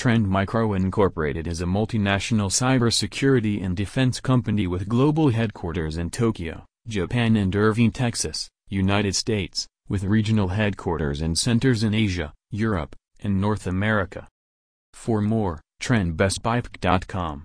Trend Micro Incorporated is a multinational cybersecurity and defense company with global headquarters in Tokyo, Japan and Irving, Texas, United States, with regional headquarters and centers in Asia, Europe, and North America. For more, trendbestpipe.com